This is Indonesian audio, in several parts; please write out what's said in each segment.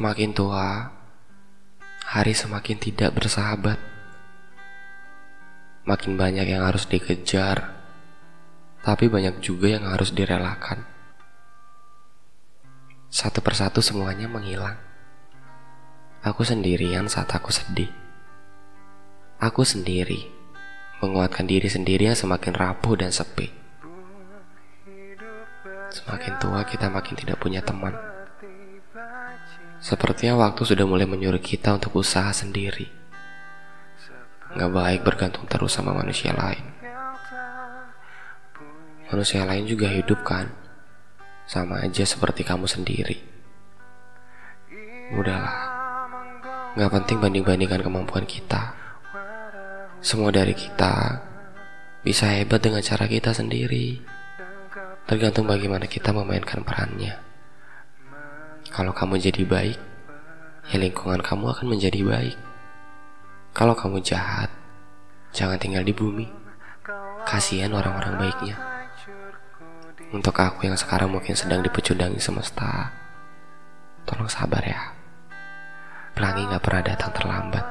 Semakin tua, hari semakin tidak bersahabat. Makin banyak yang harus dikejar, tapi banyak juga yang harus direlakan. Satu persatu semuanya menghilang. Aku sendirian saat aku sedih. Aku sendiri menguatkan diri sendiri yang semakin rapuh dan sepi. Semakin tua kita makin tidak punya teman. Sepertinya waktu sudah mulai menyuruh kita untuk usaha sendiri. Gak baik bergantung terus sama manusia lain. Manusia lain juga hidup kan? Sama aja seperti kamu sendiri. Udahlah. Gak penting banding-bandingkan kemampuan kita. Semua dari kita bisa hebat dengan cara kita sendiri. Tergantung bagaimana kita memainkan perannya. Kalau kamu jadi baik, ya lingkungan kamu akan menjadi baik. Kalau kamu jahat, jangan tinggal di bumi. Kasihan orang-orang baiknya. Untuk aku yang sekarang mungkin sedang dipecundangi semesta, tolong sabar ya. Pelangi gak pernah datang terlambat.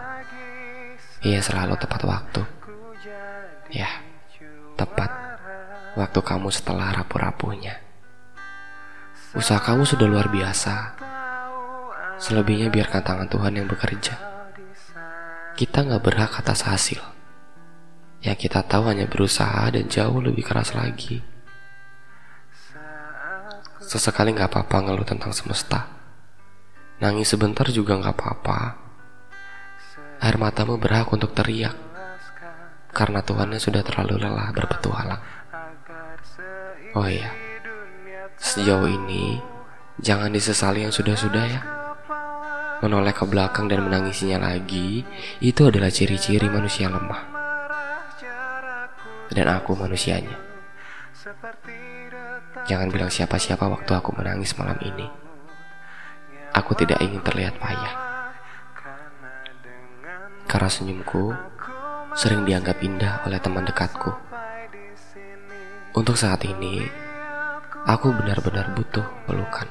Ia selalu tepat waktu. Ya, tepat waktu kamu setelah rapuh-rapuhnya. Usaha kamu sudah luar biasa. Selebihnya biarkan tangan Tuhan yang bekerja. Kita nggak berhak atas hasil. Yang kita tahu hanya berusaha dan jauh lebih keras lagi. Sesekali nggak apa-apa ngeluh tentang semesta. Nangis sebentar juga nggak apa-apa. Air matamu berhak untuk teriak. Karena Tuhannya sudah terlalu lelah berpetualang. Oh iya. Sejauh ini, jangan disesali yang sudah-sudah ya. Menoleh ke belakang dan menangisinya lagi, itu adalah ciri-ciri manusia lemah. Dan aku manusianya. Jangan bilang siapa-siapa waktu aku menangis malam ini. Aku tidak ingin terlihat payah. Karena senyumku sering dianggap indah oleh teman dekatku. Untuk saat ini, Aku benar-benar butuh pelukan.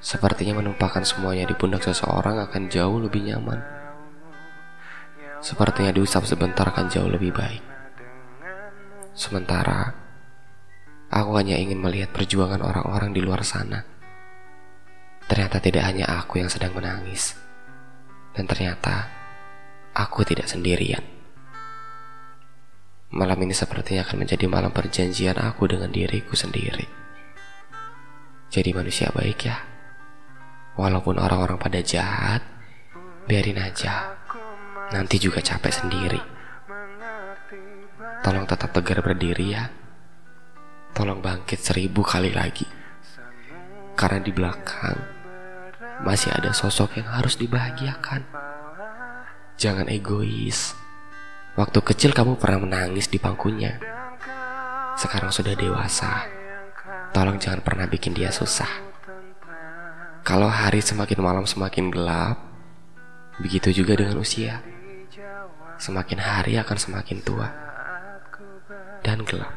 Sepertinya menumpahkan semuanya di pundak seseorang akan jauh lebih nyaman. Sepertinya diusap sebentar akan jauh lebih baik. Sementara, aku hanya ingin melihat perjuangan orang-orang di luar sana. Ternyata tidak hanya aku yang sedang menangis. Dan ternyata, aku tidak sendirian. Malam ini sepertinya akan menjadi malam perjanjian aku dengan diriku sendiri. Jadi manusia baik ya. Walaupun orang-orang pada jahat, biarin aja. Nanti juga capek sendiri. Tolong tetap tegar berdiri ya. Tolong bangkit seribu kali lagi. Karena di belakang masih ada sosok yang harus dibahagiakan. Jangan egois. Waktu kecil kamu pernah menangis di bangkunya. Sekarang sudah dewasa. Tolong jangan pernah bikin dia susah. Kalau hari semakin malam semakin gelap, begitu juga dengan usia. Semakin hari akan semakin tua dan gelap.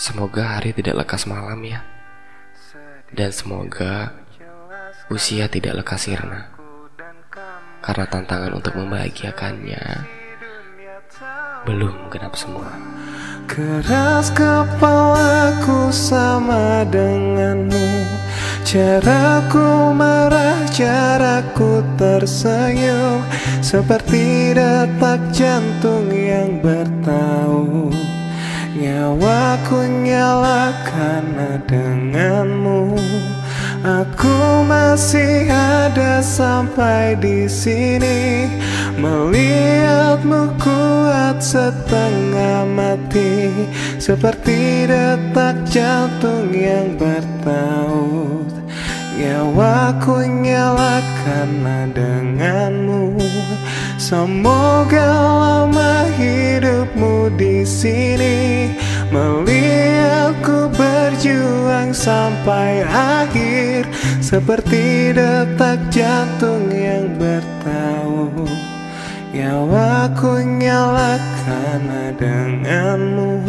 Semoga hari tidak lekas malam ya. Dan semoga usia tidak lekas sirna karena tantangan untuk membahagiakannya. Belum genap semua. Keras kepalaku sama denganmu. Caraku marah, caraku tersenyum. Seperti detak jantung yang bertahu. Nyawaku nyalakan denganmu. Aku masih ada sampai di sini. Melihatmu kuat setengah mati Seperti detak jantung yang bertaut. Nyawaku nyalakan denganmu. Semoga lama hidupmu di sini. Melihatku berjuang sampai akhir Seperti detak jantung yang bertahu Nyawaku nyalakan denganmu